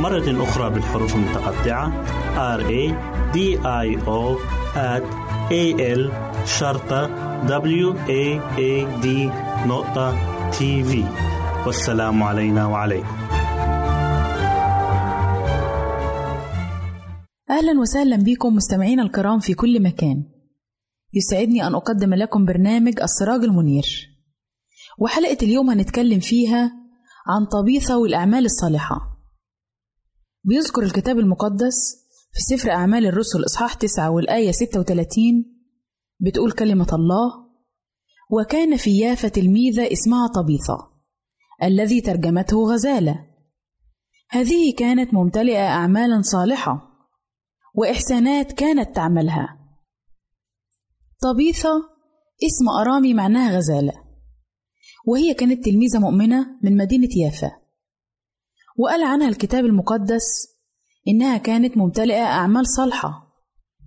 مرة أخرى بالحروف المتقطعة. R A D I O A L شرطة W A A D نقطة تي في والسلام علينا وعليكم. أهلا وسهلا بكم مستمعينا الكرام في كل مكان. يسعدني أن أقدم لكم برنامج السراج المنير. وحلقة اليوم هنتكلم فيها عن طبيثة والأعمال الصالحة. بيذكر الكتاب المقدس في سفر أعمال الرسل إصحاح 9 والآية 36 بتقول كلمة الله وكان في يافا تلميذة اسمها طبيثة الذي ترجمته غزالة. هذه كانت ممتلئة أعمالا صالحة وإحسانات كانت تعملها. طبيثة اسم أرامي معناها غزالة وهي كانت تلميذة مؤمنة من مدينة يافا. وقال عنها الكتاب المقدس إنها كانت ممتلئة أعمال صالحة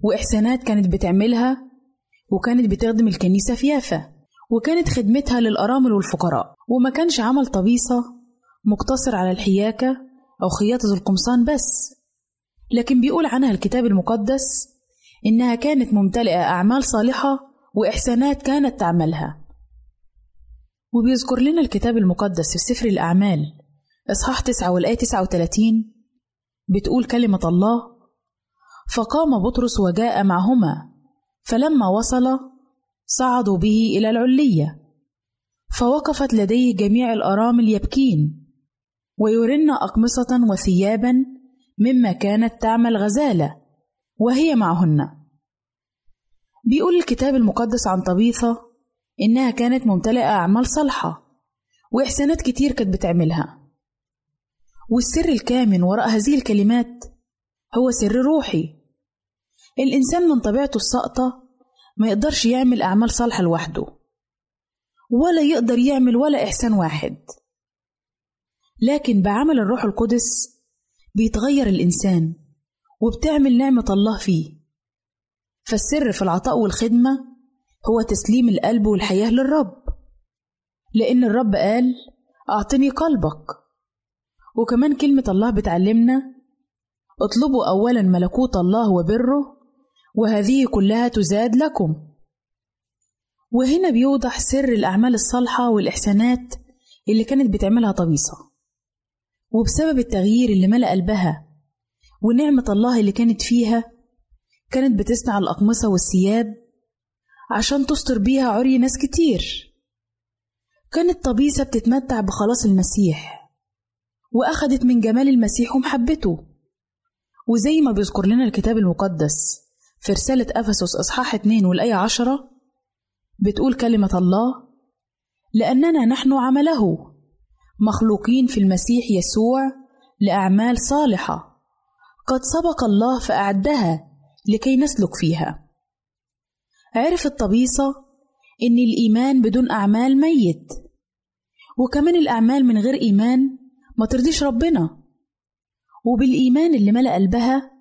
وإحسانات كانت بتعملها وكانت بتخدم الكنيسة في يافا وكانت خدمتها للأرامل والفقراء. وما كانش عمل طبيصة مقتصر على الحياكة أو خياطة القمصان بس لكن بيقول عنها الكتاب المقدس إنها كانت ممتلئة أعمال صالحة وإحسانات كانت تعملها. وبيذكر لنا الكتاب المقدس في سفر الأعمال إصحاح 9 والآية 39 بتقول كلمة الله فقام بطرس وجاء معهما فلما وصل صعدوا به إلى العلية فوقفت لديه جميع الأرامل يبكين ويرن أقمصة وثيابا مما كانت تعمل غزالة وهي معهن. بيقول الكتاب المقدس عن طبيثة إنها كانت ممتلئة أعمال صالحة وإحسانات كتير كانت بتعملها. والسر الكامن وراء هذه الكلمات هو سر روحي. الإنسان من طبيعته الساقطة ما يقدرش يعمل أعمال صالحة لوحده ولا يقدر يعمل ولا إحسان واحد. لكن بعمل الروح القدس بيتغير الإنسان وبتعمل نعمة الله فيه. فالسر في العطاء والخدمة هو تسليم القلب والحياة للرب لأن الرب قال أعطني قلبك. وكمان كلمة الله بتعلمنا اطلبوا أولا ملكوت الله وبره وهذه كلها تزاد لكم. وهنا بيوضح سر الأعمال الصالحة والإحسانات اللي كانت بتعملها طبيصة. وبسبب التغيير اللي ملأ قلبها ونعمة الله اللي كانت فيها كانت بتصنع الأقمصة والثياب عشان تستر بيها عري ناس كتير. كانت طبيسة بتتمتع بخلاص المسيح. وأخدت من جمال المسيح ومحبته. وزي ما بيذكر لنا الكتاب المقدس في رسالة أفسس إصحاح 2 والآية عشرة بتقول كلمة الله لأننا نحن عمله مخلوقين في المسيح يسوع لأعمال صالحة قد سبق الله فأعدها لكي نسلك فيها. عرف الطبيصة إن الإيمان بدون أعمال ميت وكمان الأعمال من غير إيمان ما ترضيش ربنا. وبالإيمان اللي ملأ قلبها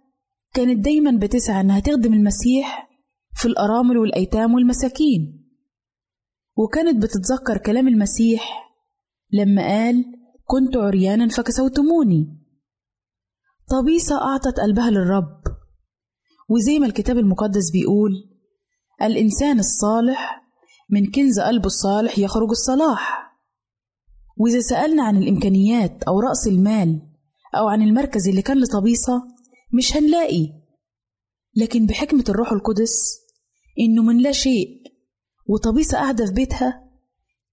كانت دايما بتسعى إنها تخدم المسيح في الأرامل والأيتام والمساكين. وكانت بتتذكر كلام المسيح لما قال كنت عريانا فكسوتموني. طبيسة أعطت قلبها للرب. وزي ما الكتاب المقدس بيقول الإنسان الصالح من كنز قلبه الصالح يخرج الصلاح. وإذا سألنا عن الإمكانيات أو رأس المال أو عن المركز اللي كان لطبيسة مش هنلاقي. لكن بحكمة الروح القدس إنه من لا شيء وطبيسة قاعدة في بيتها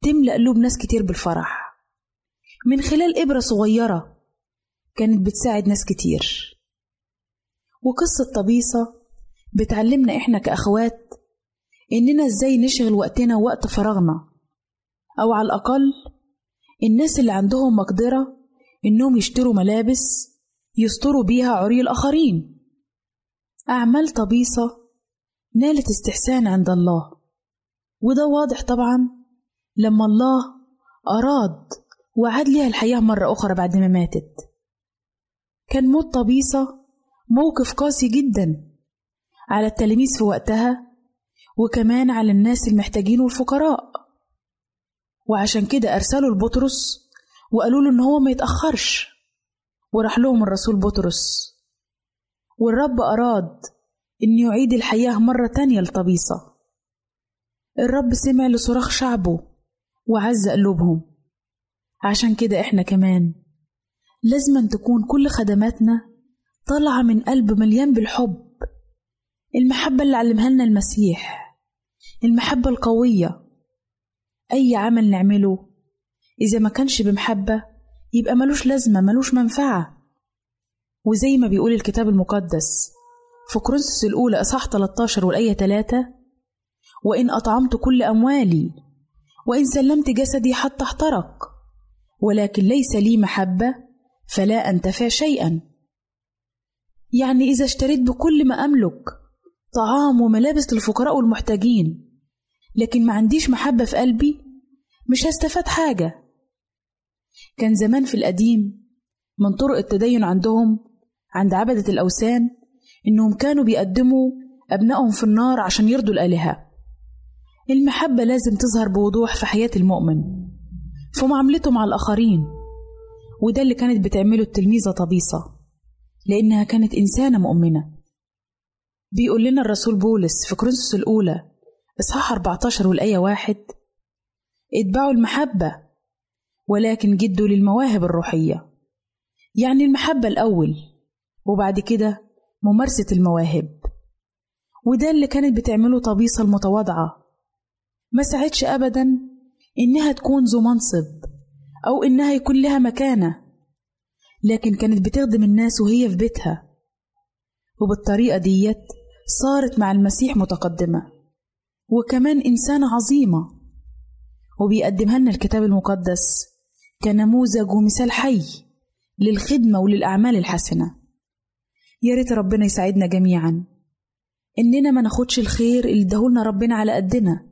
تملأ قلوب ناس كتير بالفرح. من خلال إبرة صغيرة كانت بتساعد ناس كتير. وقصة طبيسة بتعلمنا إحنا كأخوات إننا إزاي نشغل وقتنا ووقت فراغنا أو على الأقل الناس اللي عندهم مقدرة إنهم يشتروا ملابس يستروا بيها عري الآخرين. أعمال طبيسة نالت استحسان عند الله. وده واضح طبعا لما الله أراد وعاد ليها الحياة مرة أخرى بعد ما ماتت. كان موت طبيسة موقف قاسي جدا على التلاميذ في وقتها وكمان على الناس المحتاجين والفقراء. وعشان كده أرسلوا لبطرس وقالوا له إن هو ما يتأخرش. وراح لهم الرسول بطرس. والرب أراد إن يعيد الحياة مرة تانية لطبيسة الرب سمع لصراخ شعبه وعز قلوبهم. عشان كده إحنا كمان لازم تكون كل خدماتنا طالعة من قلب مليان بالحب. المحبة اللي علمها لنا المسيح. المحبة القوية. أي عمل نعمله. إذا ما كانش بمحبة يبقى ملوش لازمة ملوش منفعة. وزي ما بيقول الكتاب المقدس في كورنثوس الأولى إصحاح 13 والآية 3 وإن أطعمت كل أموالي وإن سلمت جسدي حتى احترق ولكن ليس لي محبة فلا أنتفع شيئا. يعني إذا اشتريت بكل ما أملك طعام وملابس للفقراء والمحتاجين لكن ما عنديش محبة في قلبي مش هستفاد حاجة. كان زمان في القديم من طرق التدين عندهم عند عبدة الأوثان إنهم كانوا بيقدموا أبنائهم في النار عشان يرضوا الآلهة. المحبة لازم تظهر بوضوح في حياة المؤمن في معاملته مع الآخرين وده اللي كانت بتعمله التلميذة طبيصة لأنها كانت إنسانة مؤمنة. بيقول لنا الرسول بولس في كورنثوس الأولى إصحاح 14 والآية واحد اتبعوا المحبة ولكن جدوا للمواهب الروحية. يعني المحبة الأول وبعد كده ممارسة المواهب. وده اللي كانت بتعمله طبيصة المتواضعة. ما سعتش أبدا إنها تكون ذو منصب أو إنها يكون لها مكانة. لكن كانت بتخدم الناس وهي في بيتها. وبالطريقة ديت صارت مع المسيح متقدمة. وكمان إنسانة عظيمة. وبيقدمها لنا الكتاب المقدس كنموذج ومثال حي للخدمة وللأعمال الحسنة. يا ريت ربنا يساعدنا جميعا. إننا ما ناخدش الخير اللي اداهولنا ربنا على قدنا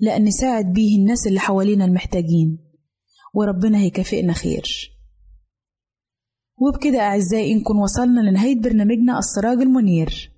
لأن نساعد بيه الناس اللي حوالينا المحتاجين. وربنا هيكافئنا خير. وبكده أعزائي نكون وصلنا لنهاية برنامجنا السراج المنير.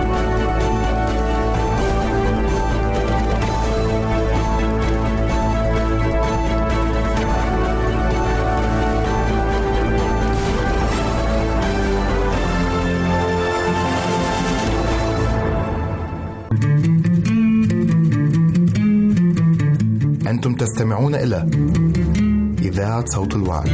تستمعون إلى إذاعة صوت الوعد.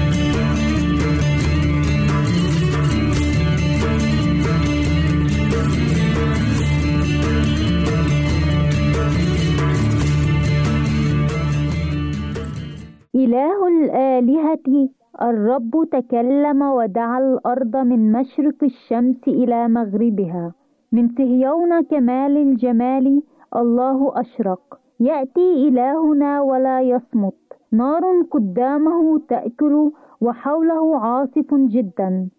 إله الآلهة الرب تكلم ودعا الأرض من مشرق الشمس إلى مغربها من صهيون كمال الجمال الله أشرق يأتي إلهنا ولا يصمت. نار قدامه تأكل وحوله عاصف جدا.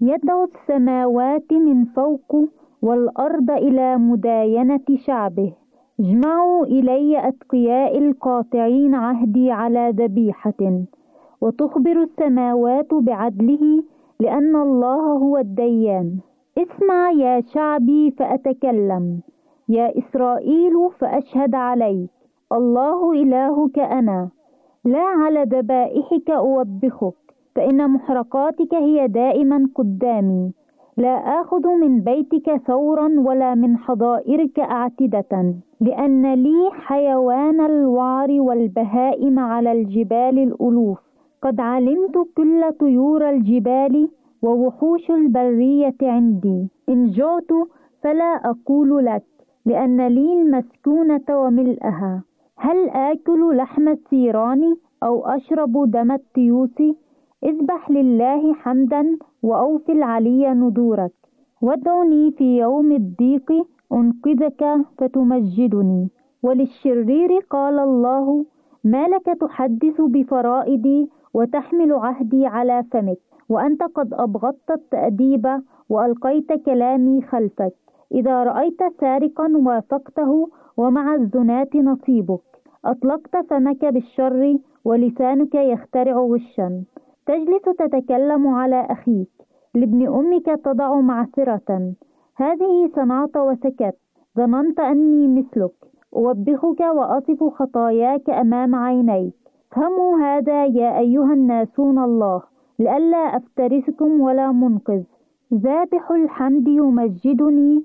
يدعو السماوات من فوق والأرض إلى مداينة شعبه. اجمعوا إلي أتقياء القاطعين عهدي على ذبيحة. وتخبر السماوات بعدله لأن الله هو الديان. اسمع يا شعبي فأتكلم. يا إسرائيل فأشهد عليك. الله إلهك أنا. لا على ذبائحك أوبخك فإن محرقاتك هي دائما قدامي. لا آخذ من بيتك ثورا ولا من حظائرك أعتدة لأن لي حيوان الوعر والبهائم على الجبال الألوف. قد علمت كل طيور الجبال ووحوش البرية عندي. إن جعت فلا أقول لك. لأن لي المسكونة وملئها. هل آكل لحم الثيران أو أشرب دم التيوس؟ اذبح لله حمدا وأوف العلي ندورك وادعني في يوم الضيق أنقذك فتمجدني. وللشرير قال الله ما لك تحدث بفرائدي وتحمل عهدي على فمك؟ وأنت قد أبغضت التأديب وألقيت كلامي خلفك. إذا رأيت سارقا وافقته ومع الزناة نصيبك. أطلقت فمك بالشر ولسانك يخترع غشا تجلس تتكلم على أخيك. لابن أمك تضع معثرة هذه صنعت وسكت. ظننت أني مثلك. أوبخك وأصف خطاياك أمام عينيك. فهموا هذا يا أيها الناسون الله. لئلا أفترسكم ولا منقذ. ذابح الحمد يمجدني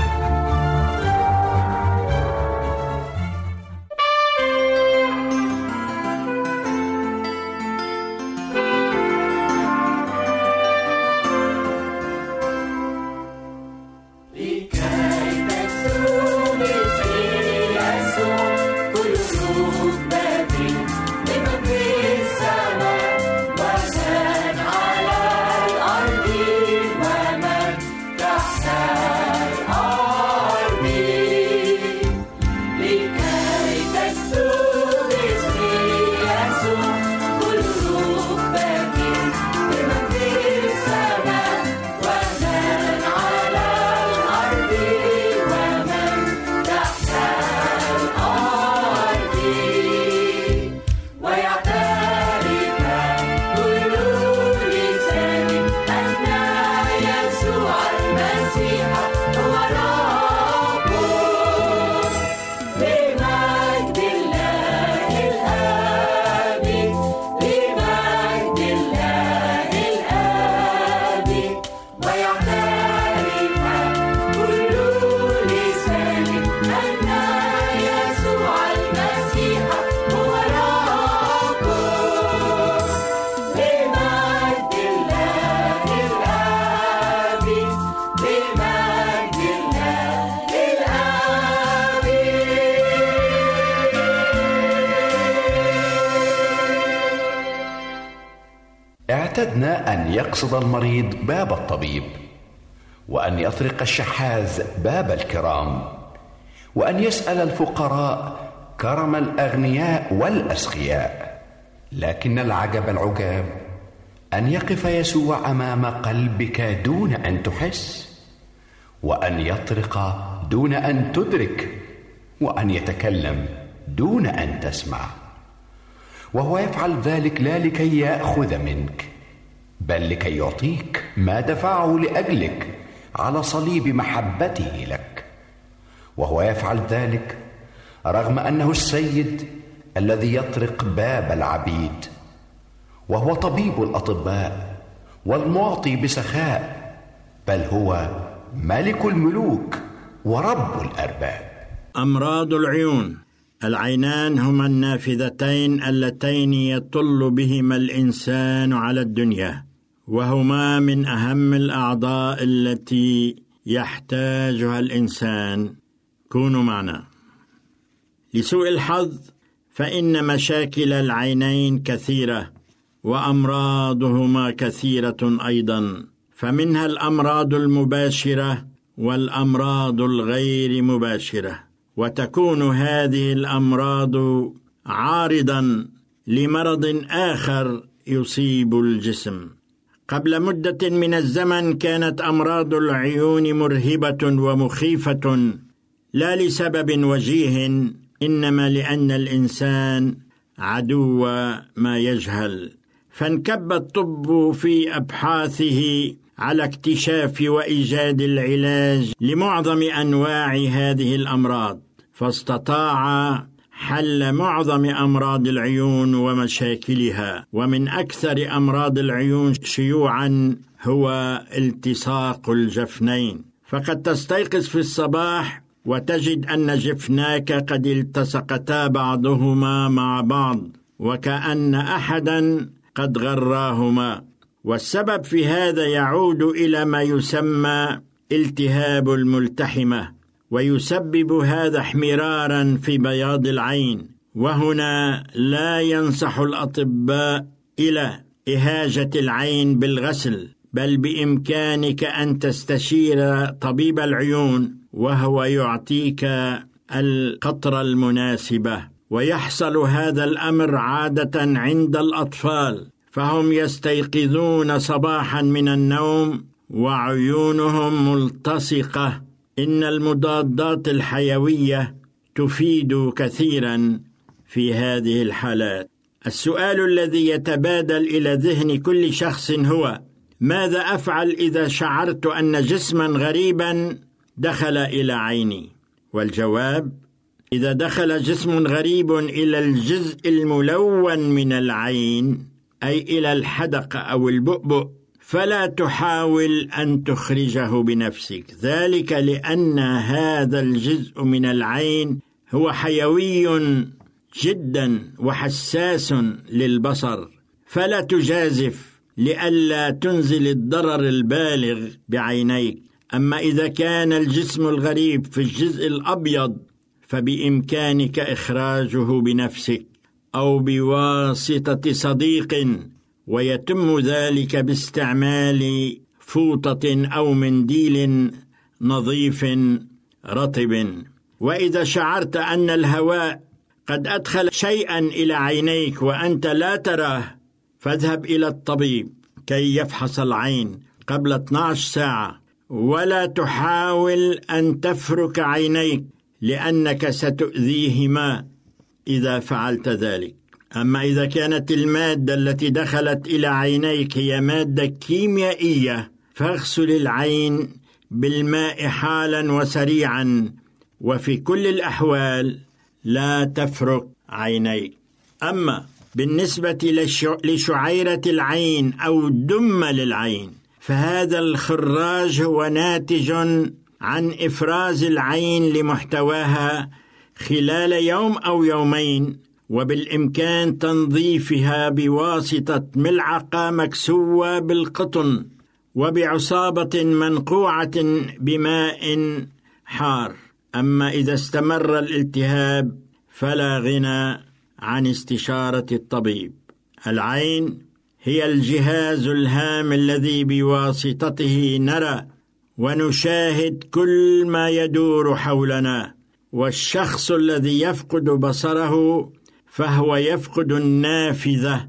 يقصد المريض باب الطبيب وأن يطرق الشحاذ باب الكرام وأن يسأل الفقراء كرم الأغنياء والأسخياء لكن العجب العجاب أن يقف يسوع أمام قلبك دون أن تحس وأن يطرق دون أن تدرك وأن يتكلم دون أن تسمع وهو يفعل ذلك لا لكي يأخذ منك. بل لكي يعطيك ما دفعه لأجلك على صليب محبته لك. وهو يفعل ذلك رغم أنه السيد الذي يطرق باب العبيد. وهو طبيب الأطباء والمعطي بسخاء بل هو ملك الملوك ورب الأرباب. أمراض العيون العينان هما النافذتين اللتين يطل بهما الإنسان على الدنيا. وهما من أهم الأعضاء التي يحتاجها الإنسان. كونوا معنا. لسوء الحظ فإن مشاكل العينين كثيرة وأمراضهما كثيرة أيضا. فمنها الأمراض المباشرة والأمراض الغير مباشرة. وتكون هذه الأمراض عارضا لمرض آخر يصيب الجسم. قبل مدة من الزمن كانت أمراض العيون مرهبة ومخيفة. لا لسبب وجيه إنما لأن الإنسان عدو ما يجهل. فانكب الطب في أبحاثه على اكتشاف وإيجاد العلاج لمعظم أنواع هذه الأمراض فاستطاع حل معظم أمراض العيون ومشاكلها ومن أكثر أمراض العيون شيوعا هو التصاق الجفنين. فقد تستيقظ في الصباح وتجد أن جفناك قد التصقتا بعضهما مع بعض وكأن احدا قد غراهما. والسبب في هذا يعود إلى ما يسمى التهاب الملتحمة. ويسبب هذا احمرارا في بياض العين. وهنا لا ينصح الأطباء إلى إهاجة العين بالغسل بل بإمكانك أن تستشير طبيب العيون وهو يعطيك القطره المناسبة. ويحصل هذا الأمر عادة عند الأطفال فهم يستيقظون صباحا من النوم وعيونهم ملتصقة. إن المضادات الحيوية تفيد كثيرا في هذه الحالات. السؤال الذي يتبادل إلى ذهن كل شخص هو ماذا أفعل إذا شعرت أن جسما غريبا دخل إلى عيني؟ والجواب إذا دخل جسم غريب إلى الجزء الملون من العين أي إلى الحدقه أو البؤبؤ فلا تحاول أن تخرجه بنفسك. ذلك لأن هذا الجزء من العين هو حيوي جدا وحساس للبصر. فلا تجازف لئلا تنزل الضرر البالغ بعينيك. أما إذا كان الجسم الغريب في الجزء الأبيض فبإمكانك إخراجه بنفسك أو بواسطة صديق ويتم ذلك باستعمال فوطة أو منديل نظيف رطب. وإذا شعرت أن الهواء قد أدخل شيئا إلى عينيك وأنت لا تراه فاذهب إلى الطبيب كي يفحص العين قبل 12 ساعة. ولا تحاول أن تفرك عينيك لأنك ستؤذيهما إذا فعلت ذلك. أما إذا كانت المادة التي دخلت إلى عينيك هي مادة كيميائية فاغسل العين بالماء حالا وسريعا وفي كل الأحوال لا تفرك عينيك. أما بالنسبة لشعيرة العين أو دم للعين فهذا الخراج هو ناتج عن إفراز العين لمحتواها خلال يوم أو يومين. وبالإمكان تنظيفها بواسطة ملعقة مكسوة بالقطن وبعصابة منقوعة بماء حار. أما إذا استمر الالتهاب فلا غنى عن استشارة الطبيب. العين هي الجهاز الهام الذي بواسطته نرى ونشاهد كل ما يدور حولنا. والشخص الذي يفقد بصره فهو يفقد النافذة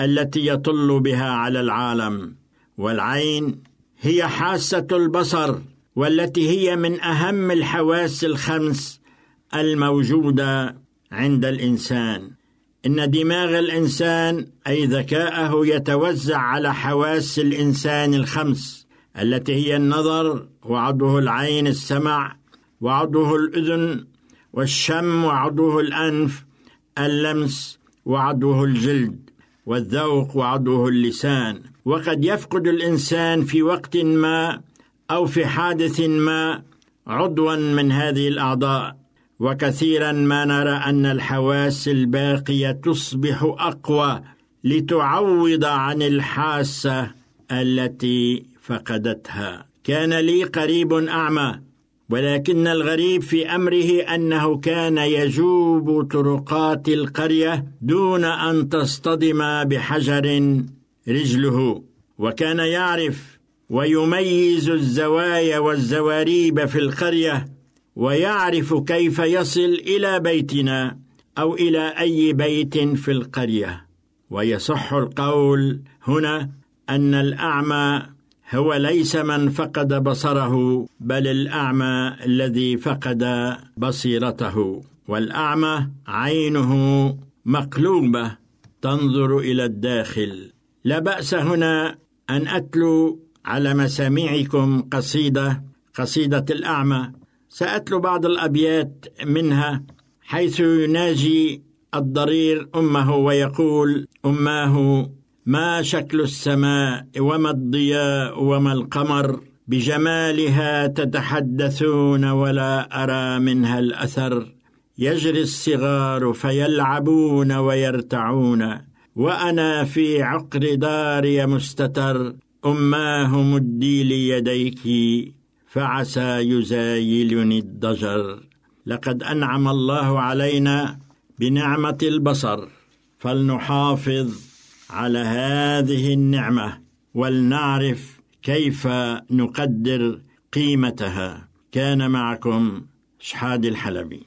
التي يطل بها على العالم والعين هي حاسة البصر والتي هي من أهم الحواس الخمس الموجودة عند الإنسان. إن دماغ الإنسان أي ذكاءه يتوزع على حواس الإنسان الخمس التي هي النظر وعضوه العين السمع وعضوه الأذن والشم وعضوه الأنف اللمس وعضوه الجلد والذوق وعضوه اللسان. وقد يفقد الإنسان في وقت ما أو في حادث ما عضوا من هذه الأعضاء. وكثيرا ما نرى أن الحواس الباقية تصبح أقوى لتعوض عن الحاسة التي فقدتها. كان لي قريب أعمى ولكن الغريب في أمره أنه كان يجوب طرقات القرية دون أن تصطدم بحجر رجله وكان يعرف ويميز الزوايا والزواريب في القرية ويعرف كيف يصل إلى بيتنا أو إلى أي بيت في القرية. ويصح القول هنا أن الأعمى هو ليس من فقد بصره بل الأعمى الذي فقد بصيرته. والأعمى عينه مقلوبة تنظر إلى الداخل. لا بأس هنا أن أتلو على مسامعكم قصيدة قصيدة الأعمى. سأتلو بعض الأبيات منها حيث يناجي الضرير أمه ويقول أماه ما شكل السماء وما الضياء وما القمر بجمالها تتحدثون ولا أرى منها الأثر. يجري الصغار فيلعبون ويرتعون. وأنا في عقر داري مستتر. أماه مدي لي يديك فعسى يزايلني الضجر. لقد أنعم الله علينا بنعمة البصر. فلنحافظ على هذه النعمة ولنعرف كيف نقدر قيمتها. كان معكم شحاد الحلبي.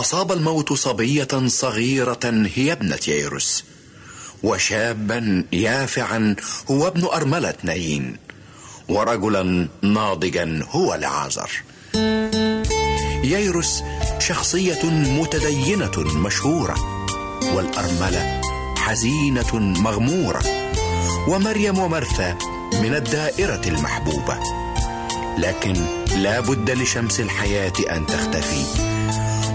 أصاب الموت صبية صغيرة هي ابنة ييروس. وشابا يافعا هو ابن أرملة نايين ورجلا ناضجا هو لعازر ييروس شخصية متدينة مشهورة والأرملة حزينة مغمورة. ومريم ومرثا من الدائرة المحبوبة. لكن لا بد لشمس الحياة أن تختفي.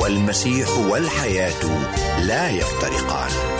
والمسيح والحياة لا يفترقان.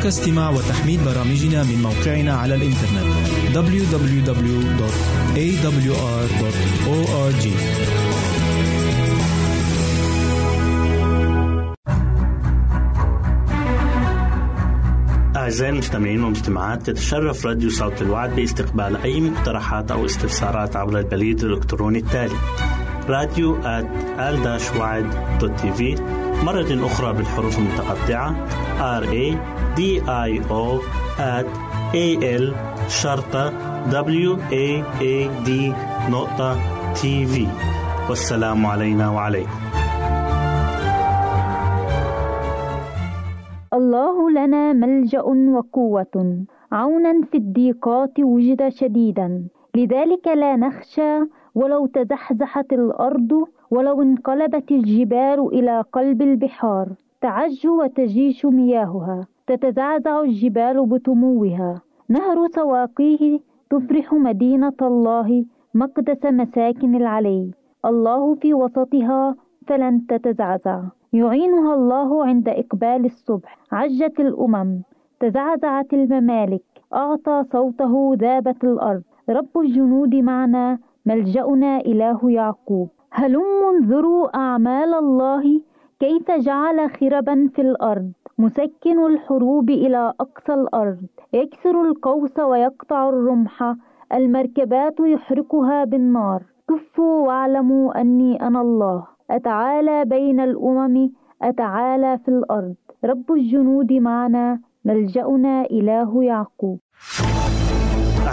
يمكنك استماع وتحميل برامجنا من موقعنا على الإنترنت www.awr.org أعزائي المستمعين والمستمعات يتشرف راديو صوت الوعد باستقبال أي مقترحات أو استفسارات عبر البريد الإلكتروني التالي راديو في مرة أخرى بالحروف المتقطعة R A D I O at A L شرطة W A A D نقطة تي في والسلام علينا وعليكم. الله لنا ملجأ وقوة. عونا في الضيقات وجد شديدا. لذلك لا نخشى ولو تزحزحت الأرض ولو انقلبت الجبال إلى قلب البحار. تعج وتجيش مياهها. تتزعزع الجبال بتموها نهر سواقيه تفرح مدينة الله مقدس مساكن العلي. الله في وسطها فلن تتزعزع. يعينها الله عند إقبال الصبح. عجت الأمم تزعزعت الممالك. أعطى صوته ذابت الأرض. رب الجنود معنا ملجأنا إله يعقوب. هلم انظروا أعمال الله كيف جعل خربا في الأرض. مسكن الحروب إلى أقصى الأرض. يكسر القوس ويقطع الرمح. المركبات يحرقها بالنار. كفوا واعلموا أني أنا الله. أتعالى بين الأمم. أتعالى في الأرض. رب الجنود معنا. ملجأنا إله يعقوب.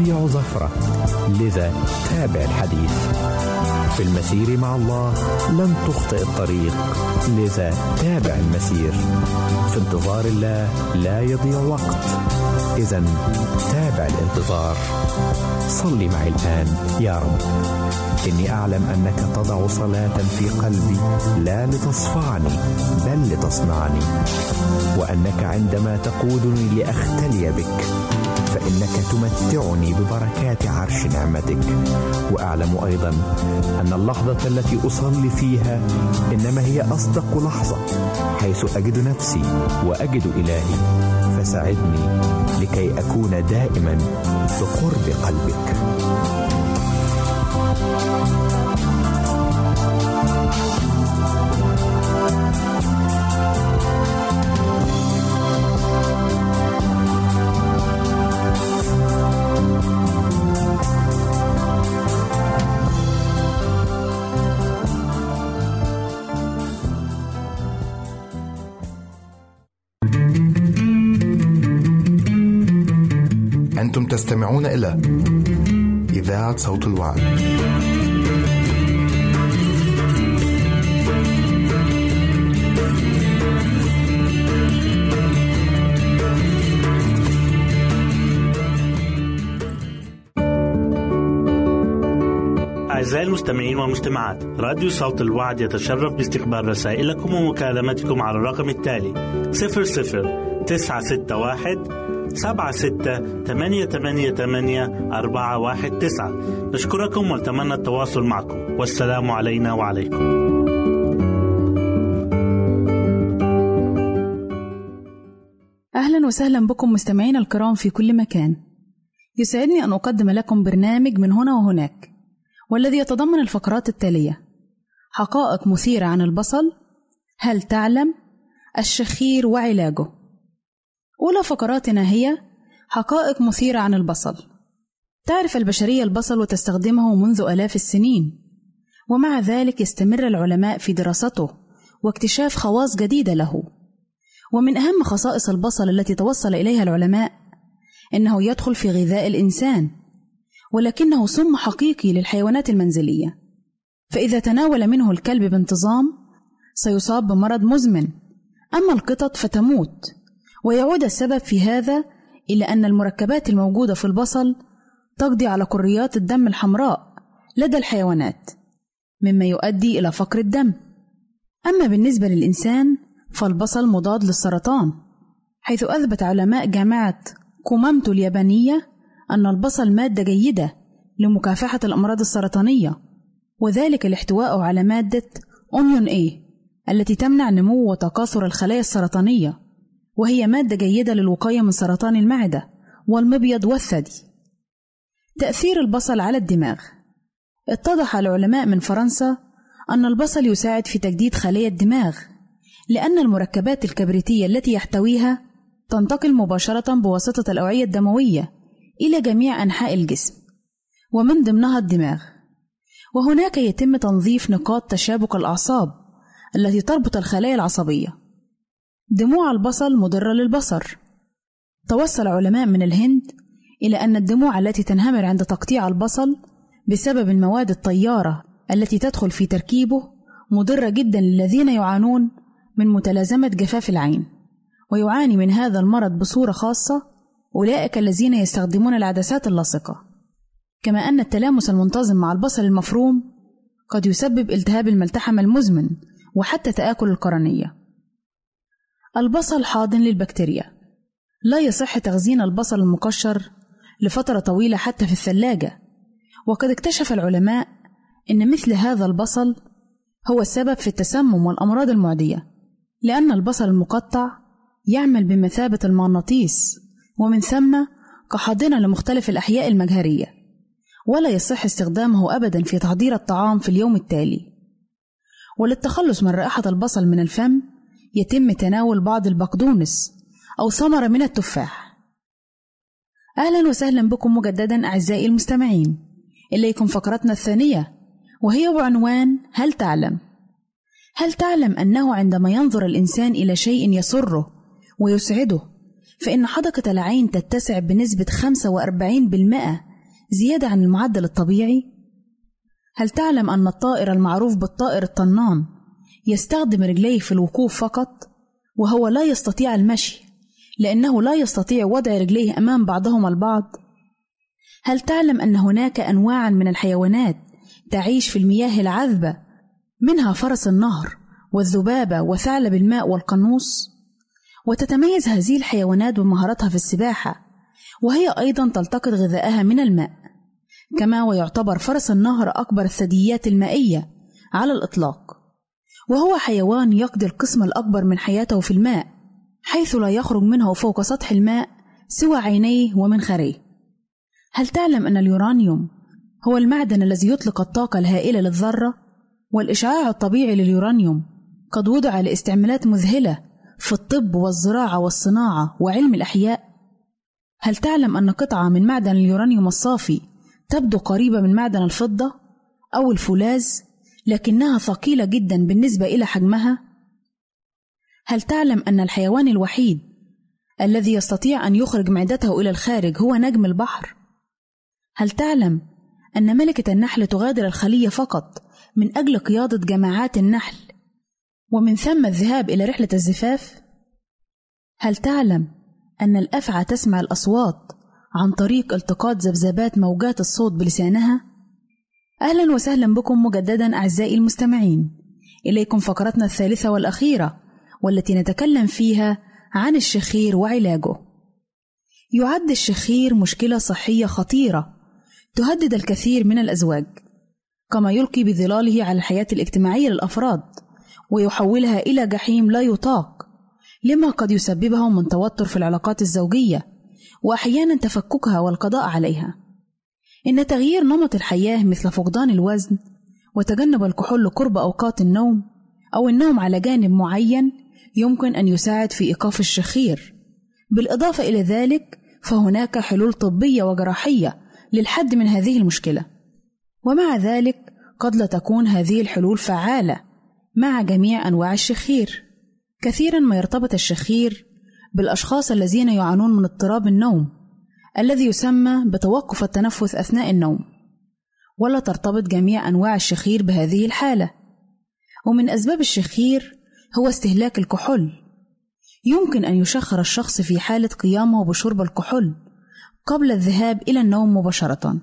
تضيع زفرة لذا تابع الحديث. في المسير مع الله لن تخطئ الطريق. لذا تابع المسير. في انتظار الله لا يضيع وقت. إذا تابع الانتظار. صلي معي الآن يا رب. إني أعلم أنك تضع صلاة في قلبي لا لتصفعني بل لتصنعني. وأنك عندما تقودني لأختلي بك فإنك تمتعني ببركات عرش نعمتك. وأعلم أيضا أن اللحظة التي أصلي فيها إنما هي أصدق لحظة. حيث أجد نفسي وأجد إلهي فساعدني لكي أكون دائما بقرب قلبك. تستمعون إلى إذاعة صوت الوعد. أعزائي المستمعين والمستمعات راديو صوت الوعد يتشرف باستقبال رسائلكم ومكالمتكم على الرقم التالي 00 961 سبعة ستة ثمانية ثمانية ثمانية أربعة واحد تسعة. نشكركم ونتمنى التواصل معكم. والسلام علينا وعليكم. أهلا وسهلا بكم مستمعينا الكرام في كل مكان. يسعدني أن أقدم لكم برنامج من هنا وهناك والذي يتضمن الفقرات التالية. حقائق مثيرة عن البصل هل تعلم؟ الشخير وعلاجه. أولى فقراتنا هي حقائق مثيرة عن البصل. تعرف البشرية البصل وتستخدمه منذ آلاف السنين ومع ذلك يستمر العلماء في دراسته واكتشاف خواص جديدة له. ومن أهم خصائص البصل التي توصل إليها العلماء إنه يدخل في غذاء الإنسان ولكنه سم حقيقي للحيوانات المنزلية. فإذا تناول منه الكلب بانتظام سيصاب بمرض مزمن. أما القطط فتموت. ويعود السبب في هذا إلى أن المركبات الموجودة في البصل تقضي على كريات الدم الحمراء لدى الحيوانات مما يؤدي إلى فقر الدم. أما بالنسبة للإنسان فالبصل مضاد للسرطان حيث أثبت علماء جامعة كومامتو اليابانية أن البصل مادة جيدة لمكافحة الأمراض السرطانية وذلك لاحتوائه على مادة أونيون A التي تمنع نمو وتكاثر الخلايا السرطانية. وهي مادة جيدة للوقاية من سرطان المعدة والمبيض والثدي. تأثير البصل على الدماغ. اتضح العلماء من فرنسا أن البصل يساعد في تجديد خلايا الدماغ لأن المركبات الكبريتية التي يحتويها تنتقل مباشرة بواسطة الأوعية الدموية إلى جميع أنحاء الجسم ومن ضمنها الدماغ. وهناك يتم تنظيف نقاط تشابك الأعصاب التي تربط الخلايا العصبية. دموع البصل مضرة للبصر. توصل علماء من الهند إلى أن الدموع التي تنهمر عند تقطيع البصل بسبب المواد الطيارة التي تدخل في تركيبه مضرة جدا للذين يعانون من متلازمة جفاف العين. ويعاني من هذا المرض بصورة خاصة أولئك الذين يستخدمون العدسات اللاصقة. كما أن التلامس المنتظم مع البصل المفروم قد يسبب التهاب الملتحم المزمن وحتى تآكل القرنية. البصل حاضن للبكتيريا. لا يصح تخزين البصل المقشر لفترة طويلة حتى في الثلاجة. وقد اكتشف العلماء أن مثل هذا البصل هو السبب في التسمم والأمراض المعدية لأن البصل المقطع يعمل بمثابة المغناطيس ومن ثم كحاضنة لمختلف الأحياء المجهرية. ولا يصح استخدامه أبدا في تحضير الطعام في اليوم التالي. وللتخلص من رائحة البصل من الفم يتم تناول بعض البقدونس أو ثمرة من التفاح أهلا وسهلا بكم مجددا أعزائي المستمعين إليكم فقرتنا الثانية وهي بعنوان هل تعلم؟ هل تعلم أنه عندما ينظر الإنسان إلى شيء يسره ويسعده فإن حدقة العين تتسع بنسبة 45% زيادة عن المعدل الطبيعي؟ هل تعلم أن الطائر المعروف بالطائر الطنان يستخدم رجليه في الوقوف فقط وهو لا يستطيع المشي لأنه لا يستطيع وضع رجليه أمام بعضهما البعض؟ هل تعلم أن هناك أنواعا من الحيوانات تعيش في المياه العذبة منها فرس النهر والذبابة وثعلب الماء والقنوص؟ وتتميز هذه الحيوانات بمهارتها في السباحة وهي أيضا تلتقط غذائها من الماء كما ويعتبر فرس النهر أكبر الثدييات المائية على الإطلاق وهو حيوان يقضي القسم الأكبر من حياته في الماء حيث لا يخرج منه فوق سطح الماء سوى عينيه ومنخريه هل تعلم أن اليورانيوم هو المعدن الذي يطلق الطاقة الهائلة للذرة؟ والإشعاع الطبيعي لليورانيوم قد وضع لاستعمالات مذهلة في الطب والزراعة والصناعة وعلم الأحياء. هل تعلم أن قطعة من معدن اليورانيوم الصافي تبدو قريبة من معدن الفضة أو الفولاذ؟ لكنها ثقيلة جدا بالنسبة إلى حجمها؟ هل تعلم أن الحيوان الوحيد الذي يستطيع أن يخرج معدته إلى الخارج هو نجم البحر؟ هل تعلم أن ملكة النحل تغادر الخلية فقط من أجل قيادة جماعات النحل ومن ثم الذهاب إلى رحلة الزفاف؟ هل تعلم أن الأفعى تسمع الأصوات عن طريق التقاط ذبذبات موجات الصوت بلسانها؟ أهلا وسهلا بكم مجددا أعزائي المستمعين. إليكم فقرتنا الثالثة والأخيرة والتي نتكلم فيها عن الشخير وعلاجه. يعد الشخير مشكلة صحية خطيرة تهدد الكثير من الأزواج كما يلقي بظلاله على الحياة الاجتماعية للأفراد ويحولها إلى جحيم لا يطاق لما قد يسببه من توتر في العلاقات الزوجية وأحيانا تفككها والقضاء عليها. إن تغيير نمط الحياة مثل فقدان الوزن وتجنب الكحول قرب أوقات النوم أو النوم على جانب معين يمكن أن يساعد في إيقاف الشخير. بالإضافة إلى ذلك فهناك حلول طبية وجراحية للحد من هذه المشكلة. ومع ذلك قد لا تكون هذه الحلول فعالة مع جميع أنواع الشخير. كثيرا ما يرتبط الشخير بالأشخاص الذين يعانون من اضطراب النوم. الذي يسمى بتوقف التنفس أثناء النوم ولا ترتبط جميع أنواع الشخير بهذه الحالة. ومن أسباب الشخير هو استهلاك الكحول. يمكن أن يشخر الشخص في حالة قيامه بشرب الكحول قبل الذهاب إلى النوم مباشرة.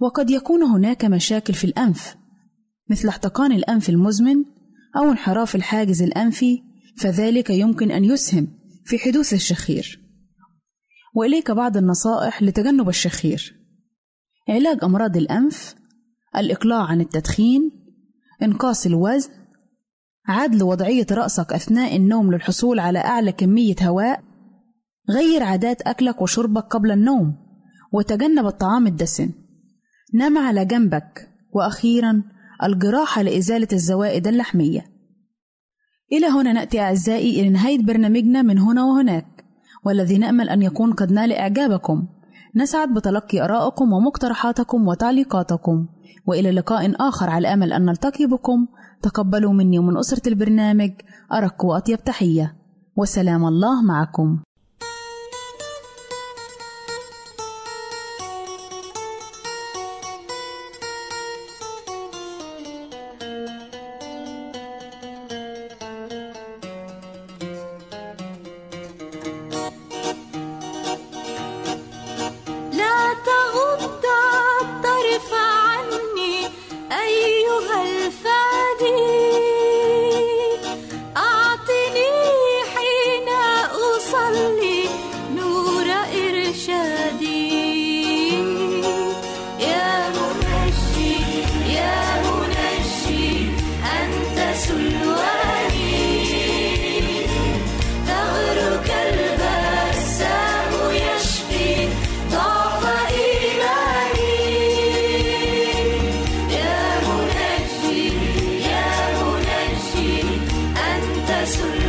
وقد يكون هناك مشاكل في الأنف مثل احتقان الأنف المزمن أو انحراف الحاجز الأنفي فذلك يمكن أن يسهم في حدوث الشخير. وإليك بعض النصائح لتجنب الشخير. علاج أمراض الأنف الإقلاع عن التدخين إنقاص الوزن عدل وضعية رأسك أثناء النوم للحصول على أعلى كمية هواء غير عادات أكلك وشربك قبل النوم وتجنب الطعام الدسم. نام على جنبك. وأخيرا الجراحة لإزالة الزوائد اللحمية. إلى هنا نأتي أعزائي إلى نهاية برنامجنا من هنا وهناك. والذي نأمل أن يكون قد نال إعجابكم. نسعد بتلقي آرائكم ومقترحاتكم وتعليقاتكم. وإلى لقاء آخر على أمل أن نلتقي بكم. تقبلوا مني ومن أسرة البرنامج أرق وأطيب تحية. وسلام الله معكم. Jesus.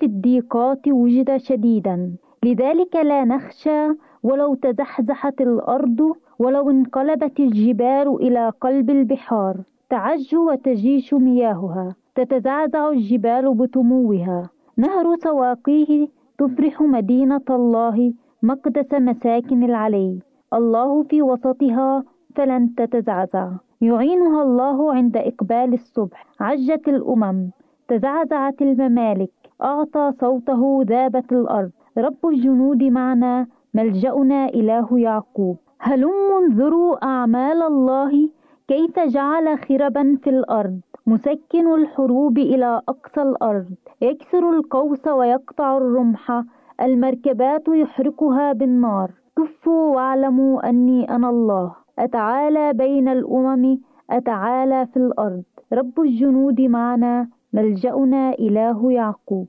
في الضيقات وجد شديدا. لذلك لا نخشى ولو تزحزحت الأرض ولو انقلبت الجبال إلى قلب البحار. تعج وتجيش مياهها. تتزعزع الجبال بتموها نهر سواقيه تفرح مدينة الله مقدس مساكن العلي. الله في وسطها فلن تتزعزع. يعينها الله عند إقبال الصبح. عجت الأمم. تزعزعت الممالك. أعطى صوته ذابت الأرض. رب الجنود معنا ملجأنا إله يعقوب. هلم انظروا أعمال الله كيف جعل خربا في الأرض. مسكن الحروب إلى أقصى الأرض. يكسر القوس ويقطع الرمح. المركبات يحرقها بالنار. كفوا واعلموا أني أنا الله. أتعالى بين الأمم أتعالى في الأرض. رب الجنود معنا ملجأنا إله يعقوب.